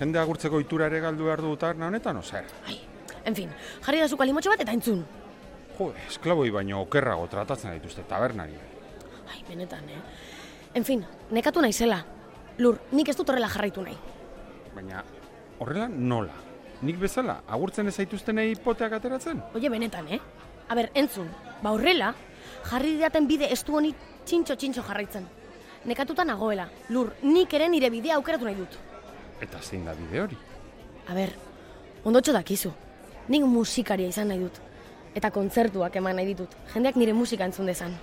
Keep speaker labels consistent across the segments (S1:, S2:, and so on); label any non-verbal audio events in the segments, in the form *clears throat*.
S1: jende agurtzeko itura ere galdu behar du taberna honetan, o zer?
S2: Ai, en fin, jarri da zuka limotxo bat eta entzun.
S1: Jo, esklaboi baino okerrago tratatzen dituzte tabernari.
S2: Ai, benetan, eh? En fin, nekatu naizela. Lur, nik ez dut horrela jarraitu nahi.
S1: Baina, horrela nola? Nik bezala, agurtzen ez zaituztenei poteak ateratzen?
S2: Oie, benetan, eh? A ber, entzun, ba horrela, jarri didaten bide estu honi txintxo-txintxo jarraitzen. Nekatuta nagoela, lur, nik ere nire bidea aukeratu nahi dut.
S1: Eta zein da bide hori?
S2: A ber, ondotxo dakizu. Nik musikaria izan nahi dut. Eta kontzertuak eman nahi ditut. Jendeak nire musika entzun dezan.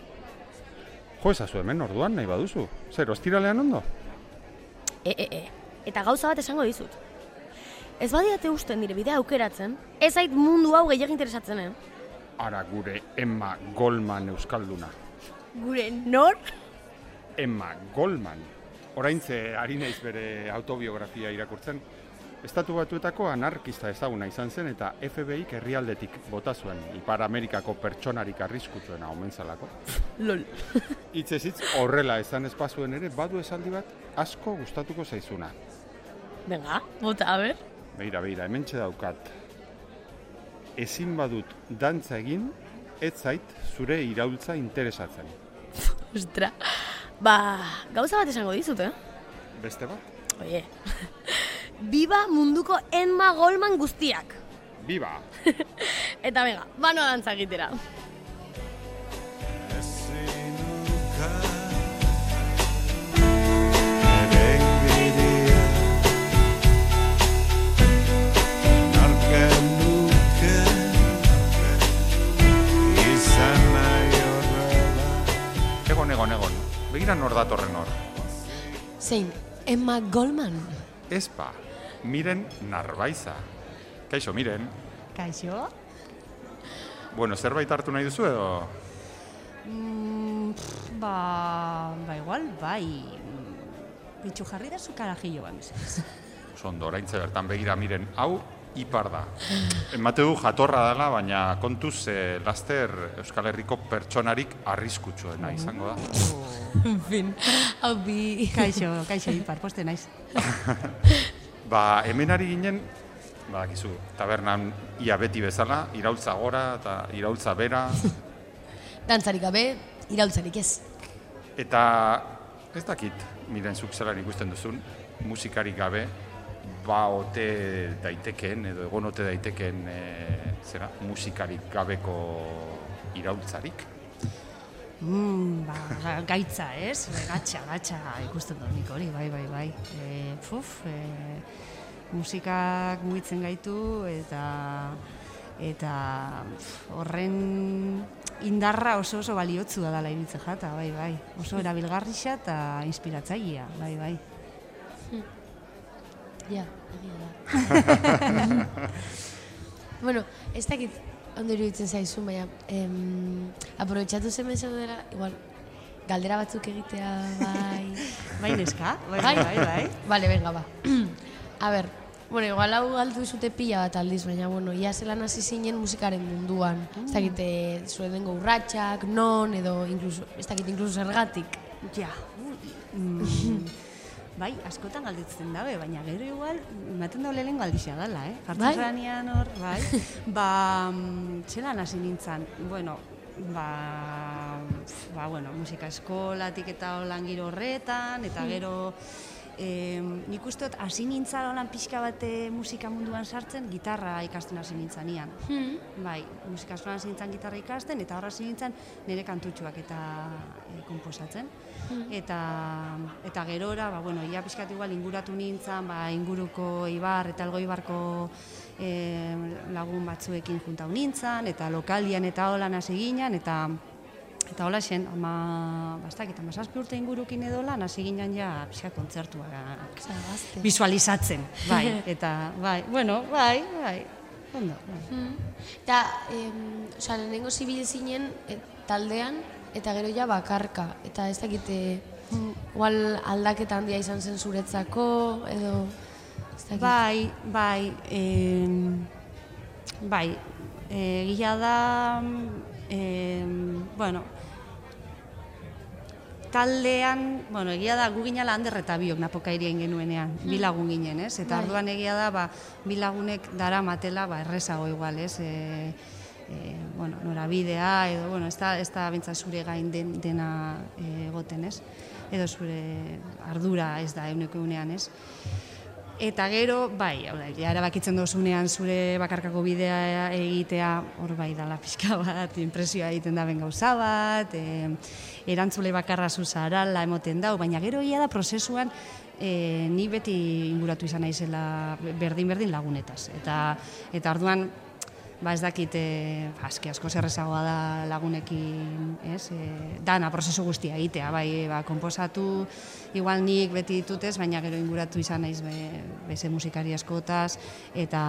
S1: Jo, ezazu hemen orduan nahi baduzu. Zer, ostiralean ondo?
S2: E, e, e. Eta gauza bat esango dizut. Ez badiate usten nire bidea aukeratzen, ez zait mundu hau gehiagin interesatzen, eh?
S1: Ara gure Emma Goldman Euskalduna.
S2: Gure nor?
S1: Emma Goldman. Oraintze ari naiz bere autobiografia irakurtzen. Estatu batuetako anarkista ezaguna izan zen eta FBIk herrialdetik bota zuen Ipar Amerikako pertsonarik arriskutsuena omen zalako.
S2: Lol. *laughs*
S1: Hitzez hitz horrela esan espazuen ere badu esaldi bat asko gustatuko zaizuna.
S2: Venga, bota, a ber.
S1: Beira, beira, hementxe daukat. Ezin badut dantza egin, ez zait zure iraultza interesatzen.
S2: Ostra. Ba, gauza bat esango dizut, eh?
S1: Beste bat?
S2: Oie. *laughs* Biba munduko Emma Goldman guztiak.
S1: Biba! *laughs*
S2: Eta venga, banoa dantza egitera.
S1: Egon, egon, egon. Begira nor datorren hor.
S2: Zein, Emma Goldman.
S1: Ezpa, miren narbaiza. Kaixo, miren.
S3: Kaixo?
S1: Bueno, zerbait hartu nahi duzu edo?
S3: Mm, pff, ba, ba igual, bai. Bitxu jarri da zu karajillo ba, mesedez.
S1: Oso ondo, oraintze bertan begira miren, hau ipar da. Emate du jatorra dela, baina kontuz eh, laster Euskal Herriko pertsonarik arriskutsuena izango da. *laughs*
S2: En fin, hau bi...
S3: Kaixo, kaixo ipar, poste naiz. *laughs*
S1: Ba, hemen ari ginen, badakizu, tabernan ia beti bezala, iraultza gora eta iraultza bera, *laughs*
S2: Dantzarik gabe, iraultzarik ez.
S1: eta ez dakit, miren zuk zelan ikusten duzun, musikarik gabe, ba ote daitekeen, edo egon ote daitekeen, e, zera, musikarik gabeko iraultzarik.
S3: Mm, ba, gaitza, ez? Gatxa, gatxa ikusten dut nik hori, bai, bai, bai. E, puf, e, musikak mugitzen gaitu eta eta horren indarra oso oso baliotzua dela iruditzen jata, bai, bai. Oso erabilgarrixa eta inspiratzailea, bai, bai.
S2: Ja. *laughs* bueno, ez dakit ondo iruditzen zaizun, baina em, aprobetxatu zen dela, igual, galdera batzuk egitea, bai... *laughs*
S3: Bai, neska? Bai, bai, bai, bai.
S2: Vale, venga, ba. *clears throat* A ber, bueno, igual hau galdu zute pila bat aldiz, baina, bueno, ia zelan hasi zinen musikaren munduan. Ez dakit, eh, zure dengo urratxak, non, edo, incluso, ez dakit, incluso zergatik.
S3: Ja. *laughs* Mm, bai, askotan galdetzen dabe, baina gero igual, ematen daule lehen galdixea dela, eh?
S2: Bai?
S3: Jartzen zanean hor, bai. *laughs* ba, mm, txelan hasi nintzen, bueno, ba, ba, bueno, musika eskolatik eta holan giro horretan, eta gero, E, nik uste dut, hasi nintzen holan pixka bate musika munduan sartzen, gitarra ikasten hasi nintzen nian. Bai, musika eskolan hasi nintzen gitarra ikasten, eta horra hasi nintzen nire kantutxuak eta e, komposatzen. Eta, eta gerora, ba, bueno, ia pixkat igual inguratu nintzen, ba, inguruko Ibar eta Elgoibarko e, lagun batzuekin juntau nintzen, eta lokaldian eta holan hasi ginen, eta Eta hola zen, ama, bastak, eta masazpi urte ingurukin edo lan, hasi ginen ja pixka kontzertua visualizatzen, bai, *laughs* eta, bai, bueno, bai, bai, ondo, bai.
S2: Eta, em, oza, lehenengo zibil zinen e, taldean, eta gero ja bakarka. Eta ez dakite, igual aldaketa handia izan zen zuretzako, edo... Ez dakit.
S3: Bai, bai, em, bai, egia da, em, bueno, taldean, bueno, egia da, gu ginala hander eta biok napokairien genuenean, bi lagun ginen, ez? Eta
S2: Bai.
S3: orduan egia da, ba, bi lagunek dara matela, ba, errezago igual, ez? E, e, bueno, norabidea, edo, bueno, ez da, ez da bintza zure gain den, dena egoten, ez? Edo zure ardura ez da euneko egunean, ez? Eta gero, bai, hau da, ja erabakitzen dozunean zure bakarkako bidea egitea, hor bai dala pixka bat, impresioa egiten da ben gauza bat, e, erantzule bakarra zuzarala emoten dau, baina gero ia da prozesuan e, ni beti inguratu izan naizela berdin-berdin lagunetaz. Eta, eta orduan, ba ez dakit, e, aski asko zerrezagoa da lagunekin, ez, e, dana prozesu guztia egitea, bai, ba, komposatu, igual nik beti ditutez, baina gero inguratu izan naiz be, beze musikari askotaz, eta,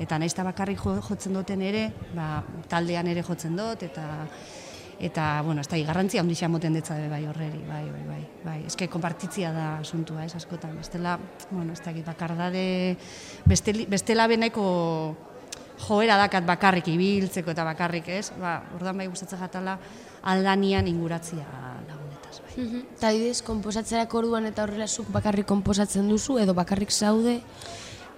S3: eta naiz eta bakarrik jo, jotzen duten ere, ba, taldean ere jotzen dut, eta eta, bueno, ez da, garrantzia handia moten detza bai horreri, bai, bai, bai, bai, eske konpartitzia da asuntua, ez, askotan, bestela, bueno, ez dakit, bakardade, bestela beneko joera dakat bakarrik ibiltzeko eta bakarrik ez, ba, orduan bai gustatzen jatala aldanian inguratzia lagunetaz. Bai.
S2: Mhm. Eta adibidez, komposatzerako orduan eta horrela zuk bakarrik komposatzen duzu, edo bakarrik zaude,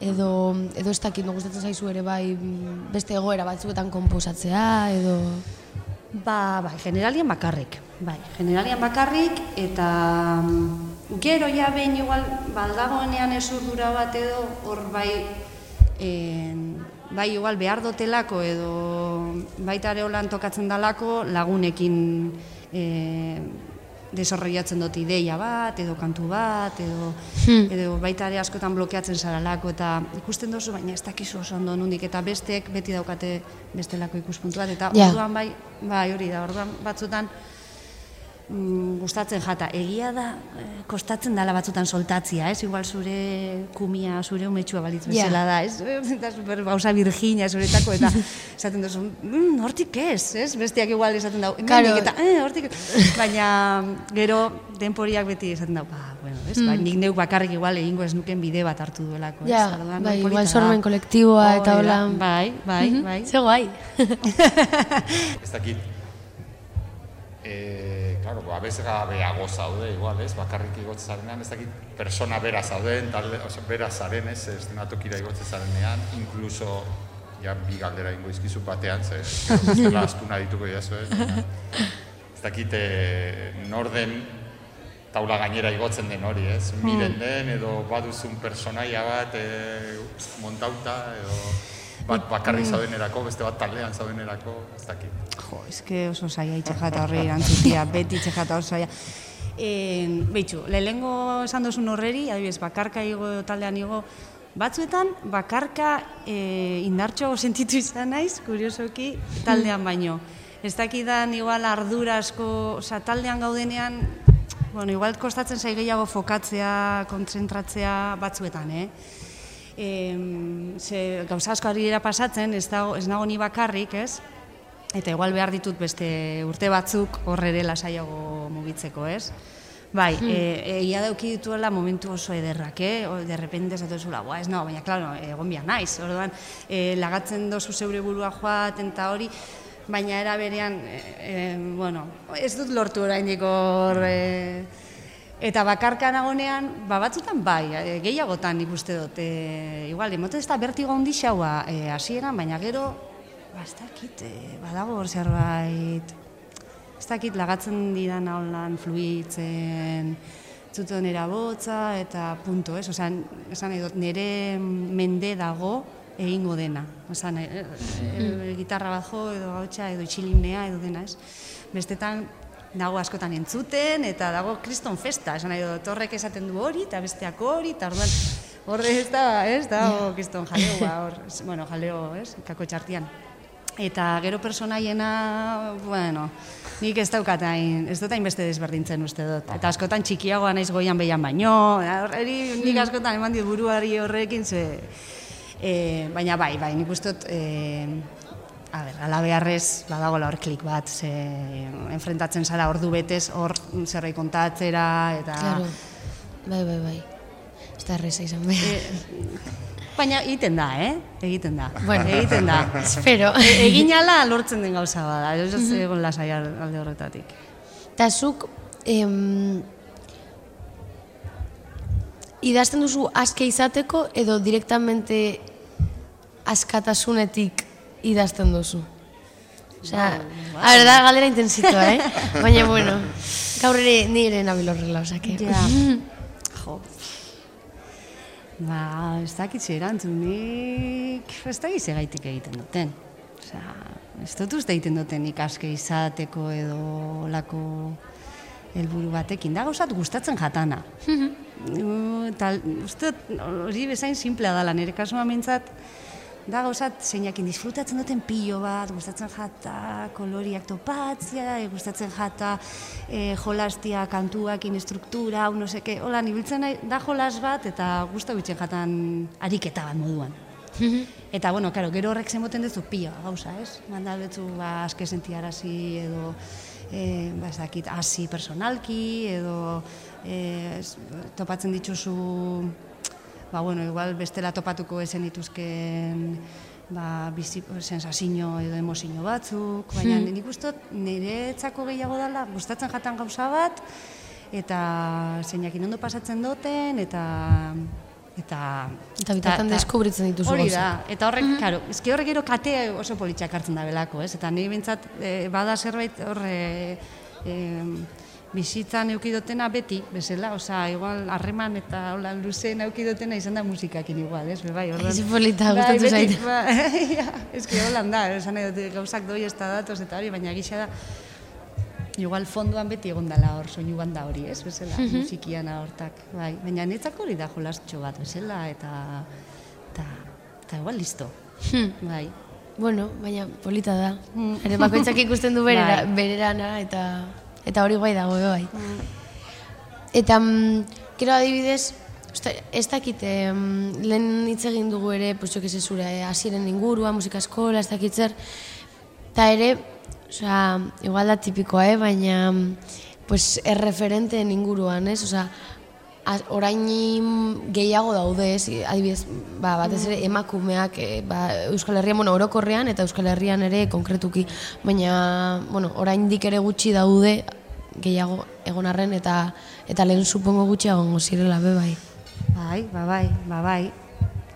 S2: edo, edo ez dakit, no gustatzen zaizu ere bai mm, beste egoera batzuetan komposatzea, edo...
S3: Ba, bai, generalian bakarrik. Bai, generalian bakarrik eta mm, gero ja behin igual baldagoenean ez urdura bat edo hor bai en, bai igual behar dotelako edo baita ere holan tokatzen dalako lagunekin e, desorreiatzen dut ideia bat, edo kantu bat, edo, edo baita ere askotan blokeatzen zaralako, eta ikusten dozu, baina ez dakizu oso ondo nundik, eta besteek beti daukate bestelako ikuspuntu bat, eta
S2: Ja.
S3: orduan bai, bai hori da, orduan batzutan gustatzen jata. Egia da, eh, kostatzen dala batzutan soltatzia, ez? Igual zure kumia, zure umetsua balitz bezala da, ez? *laughs* Eta super gauza virginia zuretako, eta *laughs* esaten duzu, mm, hortik ez, ez? Besteak igual esaten dau,
S2: Claro.
S3: eta, eh, hortik ez. Baina gero denporiak beti esaten dau, ba, bueno, ez? Ba, nik neuk bakarrik igual egingo ez nuken bide bat hartu duelako, ez?
S2: Ja,
S3: Orduan,
S2: bai, igual sormen kolektiboa eta
S3: Hori da,
S2: hola.
S3: Bai, bai, bai.
S2: Ze guai.
S1: Ez dakit, e, claro, ba, abesgabeago zaude, igual, ez, bakarrik igotzen zarenean, ez dakit, persona bera zauden, talde, oso, bera zaren, ez, ez denatokira igotzen zarenean, inkluso, ja, bi galdera ingo izkizu batean, ze, *laughs* gero bestela astuna dituko diazu, ez, ez dakit, e, nor den taula gainera igotzen den hori, ez, miren den, edo baduzun personaia bat, e, montauta, edo, bat bakarrik zaudenerako, beste bat taldean zaudenerako, ez dakit.
S3: Jo, eske oso zaila itxejata horri erantzutia, beti itxejata oso zaila. En, Beitxu, lehenengo esan dozun horreri, adibidez, bakarka igo taldean igo, batzuetan bakarka e, indartxo sentitu izan naiz, kuriosoki, taldean baino. Ez dakidan igual ardura asko, oza, taldean gaudenean, bueno, igual kostatzen zai gehiago fokatzea, kontzentratzea batzuetan, eh? Em, ze gauza asko ari dira pasatzen, ez, dago, ez nago ni bakarrik, ez? Eta igual behar ditut beste urte batzuk horre ere lasaiago mugitzeko, ez? Bai, hmm. e, egia dauki dituela momentu oso ederrak, eh? O, de repente esatu zula, ez no, baina, klaro, egon bia naiz, orduan, e, lagatzen dozu zeure burua joaten eta hori, baina era berean, e, e, bueno, ez dut lortu oraindik hor, e, Eta bakarka nagonean, ba batzutan bai, e, gehiagotan ikuste dut. E, igual, emoten ez da bertigo handi xaua e, hasieran, baina gero, ba, ez dakit, e, badago zerbait, ez dakit lagatzen didan holan fluitzen, zuten nera botza, eta punto, ez? Osa, esan nahi dut, nire mende dago egingo dena. Osa, e, e, gitarra bat jo, edo gautxa, edo itxilimnea, edo dena, ez? Bestetan, dago askotan entzuten, eta dago kriston festa, esan nahi dut, horrek esaten du hori, eta besteak hori, eta orduan, horre ez da, ez, dago kriston jaleoa, hor, bueno, jaleo, ez, kako txartian. Eta gero personaiena, bueno, nik ez daukat hain, ez dut beste desberdintzen uste dut. Eta askotan txikiagoa naiz goian behian baino, horreri nik askotan eman dit buruari horrekin, ze, e, baina bai, bai, nik uste dut, e, A ber, ala beharrez, badagoela hor klik bat, ze enfrentatzen zara ordu betez, hor zerbait kontatzera, eta...
S2: Claro. Bai, bai, bai. Ez da erreza izan behar.
S3: Baina egiten da, eh? Egiten da.
S2: Bueno.
S3: egiten da. *laughs*
S2: Espero.
S3: E, egin ala lortzen den gauza bada, ez ez egon lasai alde horretatik.
S2: Eta zuk, em, idazten duzu aske izateko edo direktamente askatasunetik idazten duzu? Osea, a ver, da galera intensitoa, eh? *laughs* Baina, bueno, gaur ere nire nabil horrela, osake.
S3: Ja. *laughs* jo. Ba, ez dakit ze erantzunik, ez dakit ze gaitik egiten duten. Osea, ez dut uste egiten duten ikaske izateko edo lako helburu batekin. Da gauzat gustatzen jatana. Uh, Tal, uste hori bezain simplea dala, nire kasua mintzat, da gauzat zeinakin disfrutatzen duten pilo bat, gustatzen jata koloriak topatzia, e, gustatzen jata e, jolastia kantuakin struktura, hau no seke, hola, nibiltzen da jolas bat eta gusta bitzen jatan ariketa bat moduan. Eta, bueno, karo, gero horrek zemoten duzu pila gauza, ez? Manda betzu, ba, aske sentiarazi edo, e, ba, ez dakit, hasi personalki, edo e, topatzen dituzu ba, bueno, igual bestela topatuko esen dituzken ba, bizi, sensazio edo emozio batzuk, baina
S2: Hmm.
S3: nik uste niretzako gehiago dela, gustatzen jatan gauza bat, eta zeinakin ondo pasatzen duten, eta eta
S2: Eta bitartan deskubritzen dituzu
S3: Hori da, eta horrek, claro, eski horrek gero kate oso politxak hartzen da belako, ez? Eta nire bintzat, e, bada zerbait horre e, bizitzan eukidotena beti, bezala, osea, igual harreman eta hola luzen eukidotena izan da musikakin igual, ez? Bai, orduan-
S2: Ez polita,
S3: Bai,
S2: gustatu
S3: beti,
S2: zait.
S3: ba, *laughs* ja, eski holan da, esan dut gauzak doi ez da datoz eta hori, baina gisa da, igual fondoan beti egon dela hor, soinu banda hori, ez, bezala, musikian hortak, bai, baina netzako hori da jolastxo bat, bezala, eta, eta, eta igual listo,
S2: Hmm.
S3: bai.
S2: Bueno, baina polita da.
S3: Mm.
S2: Ere bakoitzak ikusten du *laughs* berera,
S3: Bai.
S2: bererana eta eta hori guai dago bai. Eta mm, gero adibidez, ez dakit, lehen hitz egin dugu ere, pues jo zure hasieren ingurua, musika eskola, ez dakit zer. Ta ere, osea, igual da tipikoa, eh, baina pues erreferenteen inguruan, ez? Osea, orain gehiago daude, ez? Adibidez, ba, batez ere emakumeak e, ba, Euskal Herrian, bueno, orokorrean eta Euskal Herrian ere konkretuki, baina, bueno, oraindik ere gutxi daude gehiago egon arren eta eta lehen supongo gutxi egongo zirela be bai.
S3: Bai, ba bai, ba bai.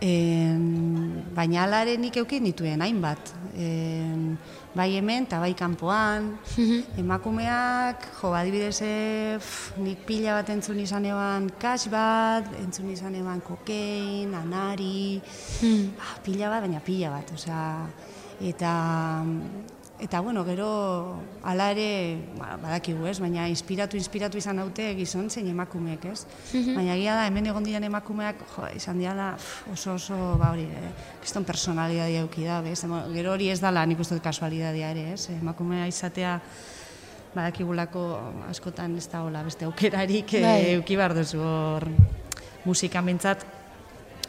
S3: En, baina alare nik eukin nituen hainbat. En, bai hemen eta bai kanpoan. Emakumeak, jo, adibidez, eh, nik pila bat entzun izan eban kas bat, entzun izan eban kokein, anari, ah, pila bat, baina pila bat, osea, eta, eta bueno, gero, ala ere, ba, badakigu ez, baina inspiratu, inspiratu izan haute gizon zein emakumeek, ez? Baina egia da, hemen egon diren emakumeak, jo, izan diala oso oso, ba hori, eh, kriston personalidadea euki da, bez? Gero hori ez dala, nik uste dut kasualidadea ere, ez? Emakumea izatea, badakigulako askotan ez da hola beste aukerarik
S2: Bai.
S3: bai. euki behar duzu hor musika mentzat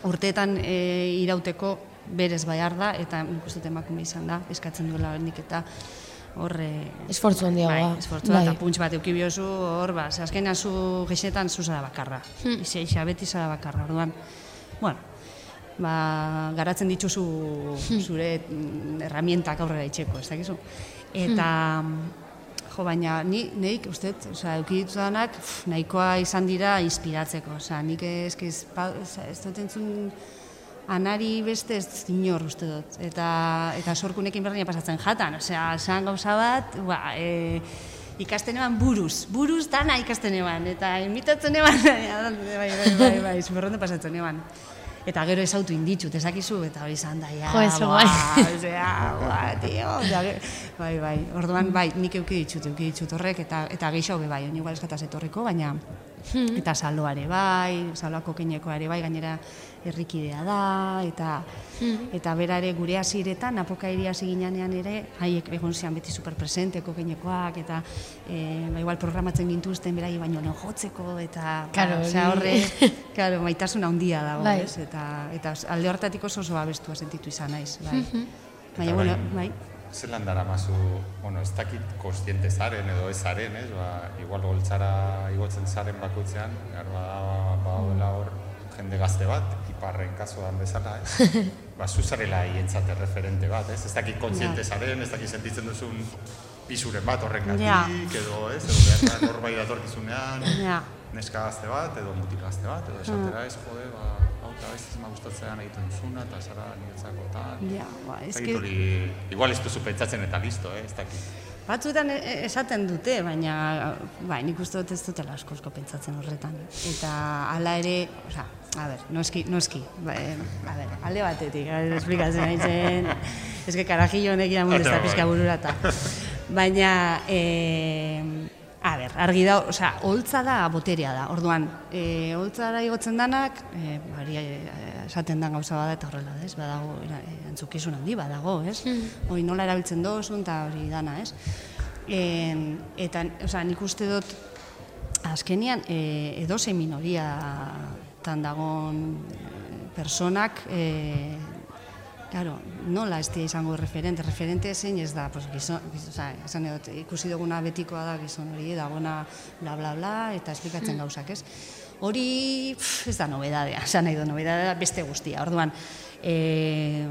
S3: urteetan e, irauteko berez baiar da eta nik uste dut emakume izan da eskatzen duela hendik eta hor e,
S2: Esfortzu handiagoa.
S3: bai, esfortzua eta puntx bat biozu hor ba, ze zu gexetan zu bakarra
S2: Hmm.
S3: Ixe, ixa, beti zara bakarra orduan bueno ba, garatzen dituzu
S2: Hmm.
S3: zure mm, herramientak aurrera itxeko, ez dakizu? Eta, jo, baina ni, neik, uste, dut, osea, euki ditudanak, nahikoa izan dira inspiratzeko, osea, nik eski ez, ez, ez dut entzun anari beste ez inor uste dut. Eta, eta sorkunekin berdina pasatzen jatan, osea, esan gauza bat, ba, e, ikasten eban buruz, buruz dana ikasten eban, eta imitatzen eban, *laughs* bai, bai, bai, bai, zumurronde pasatzen eban. Eta gero ezautu inditxut, ezakizu, eta hori izan da, ja,
S2: Jo, eso
S3: ba,
S2: guai. *laughs*
S3: osea, ba, tio, ge- bai, bai, orduan, bai, nik euki ditut, euki ditut horrek, eta, eta gehiago be bai, oni igual eskataz etorriko, baina, eta saloare bai, saloako keinekoa ere bai, gainera herrikidea da, eta, eta bera ere gure hasiretan apokairi hasi ginean ere, haiek egon zian beti superpresenteko keinekoak, eta e, ba, igual programatzen gintuzten berai baino lehen jotzeko, eta,
S2: Claro,
S3: ba, osea, horre, *laughs* claro, maitasun handia dago,
S2: Bai.
S3: ez? Eta, eta alde hortatik oso oso abestua sentitu izan naiz, bai. Baina, bueno, bai.
S1: Zelan dara mazu, bueno, ez dakit kostiente zaren edo ez zaren, ez? Ba, igual goltzara igotzen zaren bakoitzean, behar bada, ba, hola hor, jende gazte bat, iparren kasuan bezala, ez? *laughs* ba, zu zarela hientzat referente bat, ez? Ez dakit kontziente zaren, ez dakit sentitzen duzun pisuren bat horren
S3: Ja.
S1: edo ez, edo behar da norbait datorkizunean,
S3: Ja.
S1: neska gazte bat, edo mutil gazte bat, edo esatera ez, jode, ba, eta ez ez ma gustatzean egiten duzuna, eta zara niretzako tal.
S3: Ja, ba,
S1: Ez
S3: eske
S1: hori, igual ez duzu pentsatzen eta listo, eh, ez dakit.
S3: batzuetan e- e- esaten dute, baina bai, nik uste dut ez dutela askosko pentsatzen horretan. Eta hala ere, osea, a ber, noski, noski, ba, eh, a ber, alde batetik, a ber, esplikatzen haitzen, eske karajillo honek iramun
S1: Ate,
S3: dezta
S1: bai.
S3: pizka bururata. Baina, eh, a ber, argi da, osea, holtza da boterea da. Orduan, eh, holtzara igotzen danak, eh, bari eh, esaten dan gauza bada eta horrela, ez? Badago era, eh, entzukizun handi badago, ez? Hori nola erabiltzen dozun eta hori dana, ez? En, eta, osea, nik uste dut azkenian e, edozein minoria tan dagon eh, personak e, Claro, nola ez dira izango referente, referente zein ez da, pues, gizon, gizon, oza, esan edot, ikusi duguna betikoa da gizon hori, dagona bla bla bla, eta esplikatzen gauzak, ez? Hori pff, ez da nobedadea, esan nahi du, nobedadea da beste guztia. Orduan, e,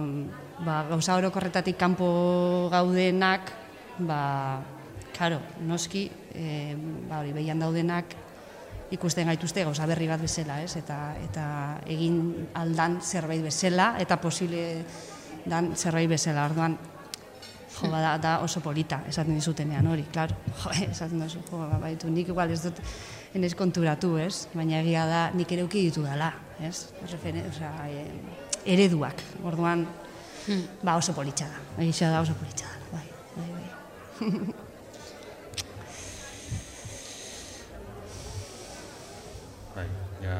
S3: ba, gauza orokorretatik kanpo gaudenak, ba, karo, noski, e, ba, hori behian daudenak, ikusten gaituzte gauza berri bat bezala, ez? Eta, eta egin aldan zerbait bezala, eta posible dan zerbait bezala, orduan, jo, bada, da oso polita, esaten dizutenean hori, klaro, *laughs* jo, esaten duzu, jo, ba, baitu, nik igual ez dut, enez konturatu, ez? Baina egia da, nik ere uki ditu dela, ez? Referen, osea, e, ereduak, orduan, ba oso politxa da, egia da oso politxa da, bai, bai, bai. *laughs*
S1: Bai, ja,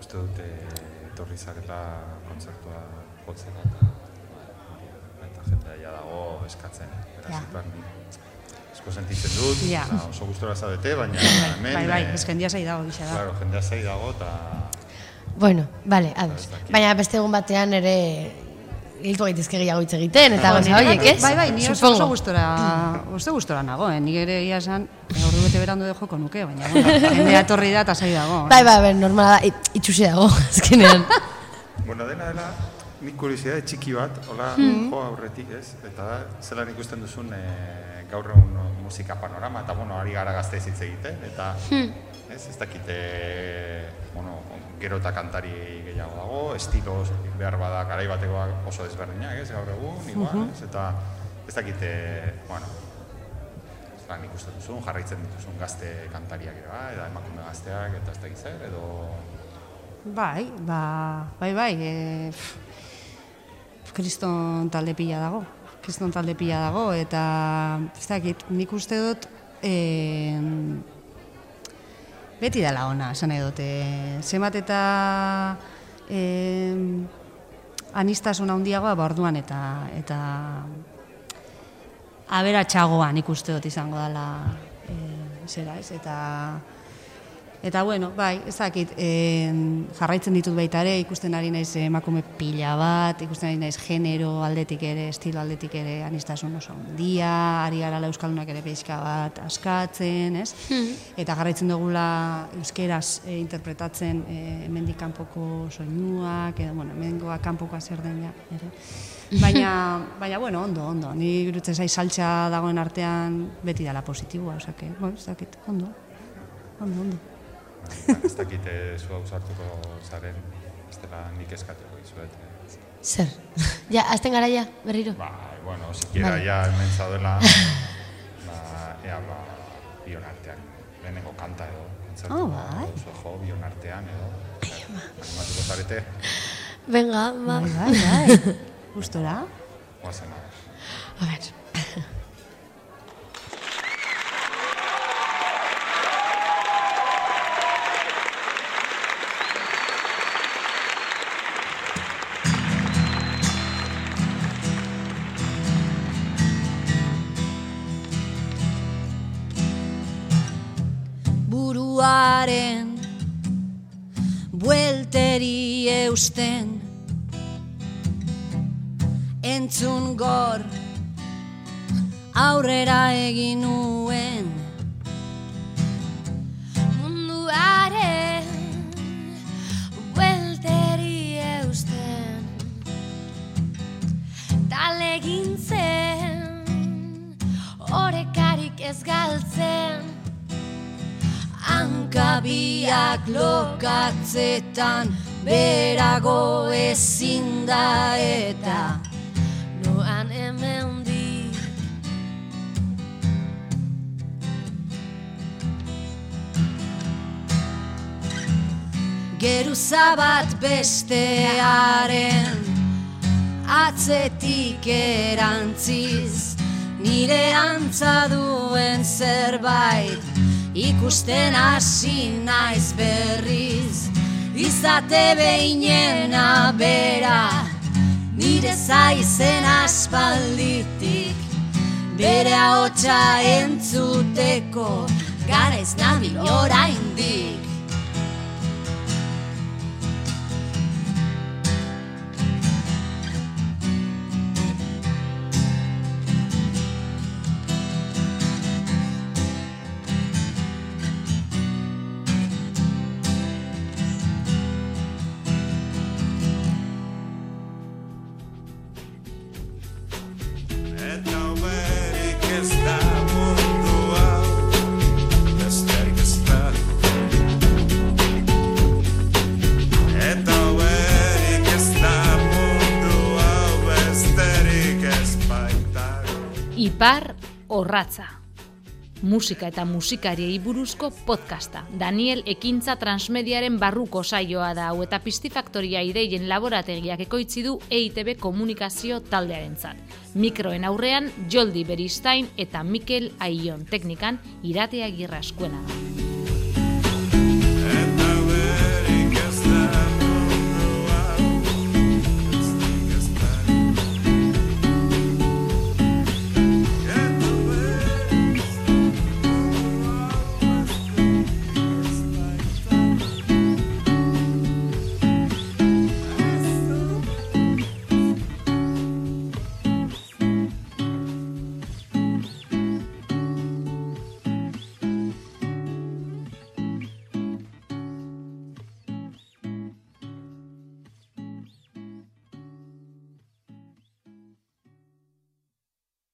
S1: uste dute etorri zarela kontzertua jotzera eta, eta jendea ja dago eskatzen. Beraz,
S3: Ja.
S1: ni asko sentitzen dut,
S3: Ja.
S1: osea, oso gustora zaudete, baina hemen...
S3: Bai, bai,
S1: eh,
S3: ez jendia zai dago, gisa da.
S1: Claro, jendea zai dago eta...
S2: Bueno, vale, ados. Baina beste egun batean ere hilko gaitezke gehiago hitz egiten, eta gauza horiek, ez?
S3: Bai, bai, ni oso,
S2: Supongo.
S3: oso gustora, oso gustora nago, eh? Nik ere egia esan, eh, ordu bete berandu de joko nuke, baina bueno, *laughs* jendea etorri da eta zai dago.
S2: Bai, bai, bai, normala da, it- itxusi dago, *laughs* azkenean.
S1: Bueno, dena dela, nik kuriosidade txiki bat, hola,
S3: Hmm.
S1: jo aurretik, ez? Eta da, zelan ikusten duzun e, gaur egun musika panorama, eta bueno, ari gara gazte hitz egiten, eta
S3: Hmm.
S1: ez, ez dakite, bueno, gero eta kantari gehiago dago, estilo behar bada garai batekoak oso desberdinak, ez, gaur egun, igual, ez? Eta ez dakite, bueno, zelan ikusten duzun, jarraitzen dituzun gazte kantariak ere, bai, eta emakume gazteak, eta ez dakit zer, edo...
S3: Bai, ba, bai, bai, e, kriston talde pila dago. Kriston talde pila dago, eta ez dakit, nik uste dut, e, beti dela ona, esan nahi dut. E, zenbat eta e, anistasuna handiagoa, ba orduan eta eta aberatsagoa nik uste dut izango dela e, zera, ez? Eta Eta bueno, bai, ez dakit, e, jarraitzen ditut baita ere, ikusten ari naiz emakume pila bat, ikusten ari naiz genero aldetik ere, estilo aldetik ere, anistasun oso handia, ari gara euskaldunak ere peixka bat askatzen, ez? Eta jarraitzen dugula euskeraz e, interpretatzen e, hemendik kanpoko soinuak, edo, bueno, hemengoa kanpokoa zer den ja, ere. *laughs* Baina, baina, bueno, ondo, ondo. Ni irutzen zai saltza dagoen artean beti dela positiboa, osake, bueno, ez dakit, ondo, ondo, ondo.
S1: Ba, ez dakite zu hau sartuko zaren, ez dela nik eskatuko izuet.
S2: Zer? Ja, azten gara ja, berriro?
S1: Ba, bueno, sikiera
S2: Vale.
S1: ja hemen zaudela, ba, ea, ba, bion artean, lehenengo kanta edo, kontzertu,
S3: Oh,
S1: ba,
S3: bai.
S1: oso jo, bion artean edo, animatuko zarete,
S2: Venga, ba.
S3: Bai, bai, bai. Gustora.
S1: hau.
S2: A ver.
S4: Buelteri eusten. Entzun gor aurrera egin nuen. Munduaren buelteri eusten. Talegin zen galtzen. Hankabiak lokatzetan berago ezin da eta Noan hemen di. Geruza bat bestearen atzetik erantziz Nire antza duen zerbait ikusten hasi naiz berriz Izate behinena bera nire zaizen aspalditik. Bere ahotsa entzuteko gara ez nabil oraindik
S5: Orratza. Musika eta musikariei buruzko podcasta. Daniel Ekintza Transmediaren barruko saioa da hau eta Pistifaktoria ideien laborategiak ekoitzi du EITB komunikazio taldearentzat. Mikroen aurrean Joldi Beristain eta Mikel Aion teknikan iratea girra eskuena.